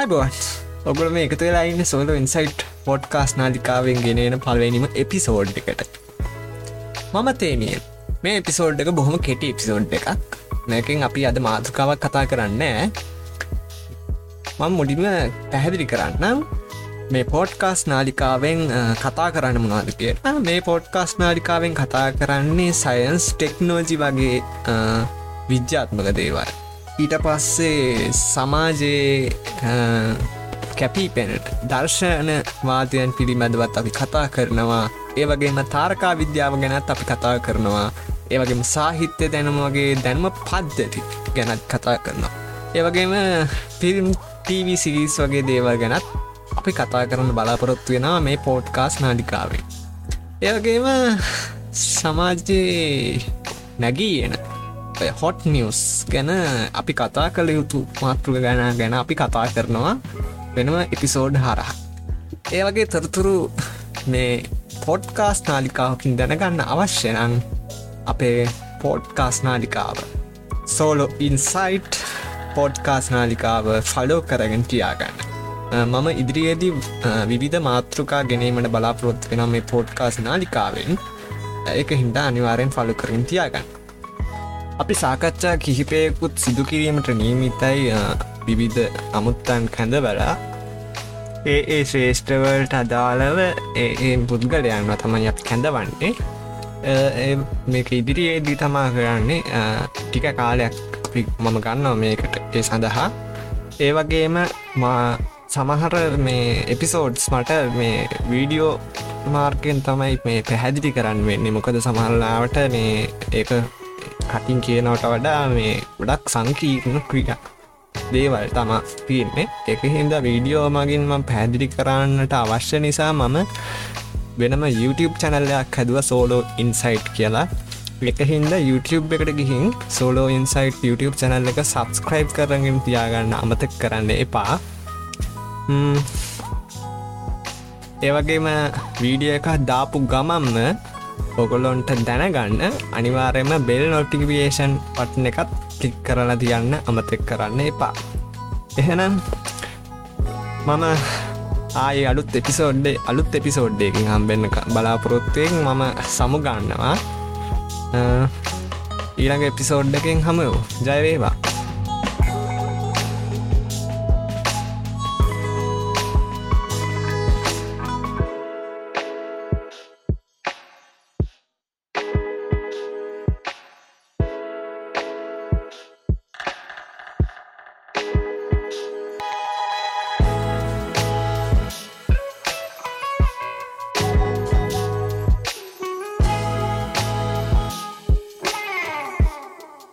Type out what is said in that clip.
අයිබෝන් ඔගුල මේ එකතු වෙලා ඉන්න සෝල ඉන්සයිට් පොඩ්කාස් නාලිකාවෙන් ගෙනන පලවෙනිම එපිසෝඩ් එකට. මම තේමිය. මේ එපිසෝඩ් එක බොහොම කෙටි එපිසෝඩ් එකක්. මේකින් අපි අද මාතුකාවක් කතා කරන්න මං මුඩිම පැහැදිලි කරන්නම් මේ පෝට්කාස් නාලිකාවෙන් කතා කරන්න මොනාද කියට මේ පෝට්කාස් නාලිකාවෙන් කතා කරන්නේ සයන්ස් ටෙක්නෝජි වගේ විද්‍යාත්මක දේවල්. ඊට පස්සේ සමාජයේ කැපී පෙනට දර්ශන වාදයන් පිළිබඳවත් අපි කතා කරනවා. ඒ වගේම තාරකා විද්‍යාව ගැනත් අපි කතා කරනවා. ඒවගේම සාහිත්‍ය දැනම වගේ දැන්ම පද්ධති ගැනත් කතා කරනවා. ඒවගේම පිරිම් TV සිරිස් වගේ දේවල් ගැනත් අපි කතා කරන්න බලාපොරොත්තු වෙනවා මේ පෝට්කාස් නාඩිකාවේ ඒවගේම සමාජයේ නැගී එන හොට් නිවස් ගැන අපි කතා කළ යුතු මාතෘක ගැන ගැන අපි කතා කරනවා වෙනම එපිසෝඩ් හරහා. ඒ වගේ තොරතුරු මේ පොඩ්කාස් නාලිකාවකින් දැනගන්න අවශ්‍යනං අපේ පෝඩ්කාස් නාලිකාව සෝලෝ ඉන්සයිට් පෝඩ්කාස් නාලිකාව ෆලෝ කරගෙන තියාගන්න. මම ඉදිරියේදී විවිධ මාතෘකා ගැනීමට බලාපොරොත් වෙනම් මේ පෝඩ්කාස් නාලිකාවෙන් ඒක හින්දා අනිවාරෙන් ෆලු කරින් තියාගන්න. අපි සාකච්ඡා කිහිපයකුත් සිදු කිරීමට නීමිතයි විවිධ අමුත්තන් කැඳ වලා ඒ ඒ ශ්‍රේෂ්ඨවලට අදාළව ඒ පුද්ගලයන්ව තමයි අප කැඳවන්නේ. මේක ඉදිරියේදී තමා කරන්නේ ටික කාලයක් මම ගන්නවා මේකට ඒ සඳහා. ඒ වගේම මා සමහර මේ එපිසෝඩ්ස් මට මේ වීඩියෝ මාර්කෙන් තමයි මේ පැහැදිලි කරන්න වෙන්නේ. මොකද සමහරලාවට මේ ඒක කටින් කියනවට වඩා මේ ගොඩක් සංකීර්ණ ක්‍රිය දේවල් තම තියන්නේ. එක හින්ද වීඩියෝ මගින් ම පැදිලි කරන්නට අවශ්‍ය නිසා මම වෙනම YouTube චැනල්ලයක් හැදුව සෝලෝ ඉන්සයිට් කියලා. එක හින්ද YouTube එකට ගිහින් සෝලෝ ඉන්සයිට් YouTube චැනල් එක සබස්ක්‍රයිබ් කරගෙන් තියාගන්න අමතක් කරන්න එපා. ඒවගේම වීඩිය එකක් දාපු ගමම්ම ඔගොලොන්ට දැනගන්න අනිවාරයම බෙල් නොටිකවේෂන් පට්න එකත් ක්ලික් කරලා තියන්න අමතෙක් කරන්න එපා. එහෙනම් මම ආය අලුත් එපිසෝඩ්ඩේ අලුත් එපිසෝඩ්ඩයකින් හම්බෙන්න බලාපොරොත්තුවෙන් මම සමු ගන්නවා ඊළඟ එපිසෝඩ්ඩකින් හමෝ ජයවේවා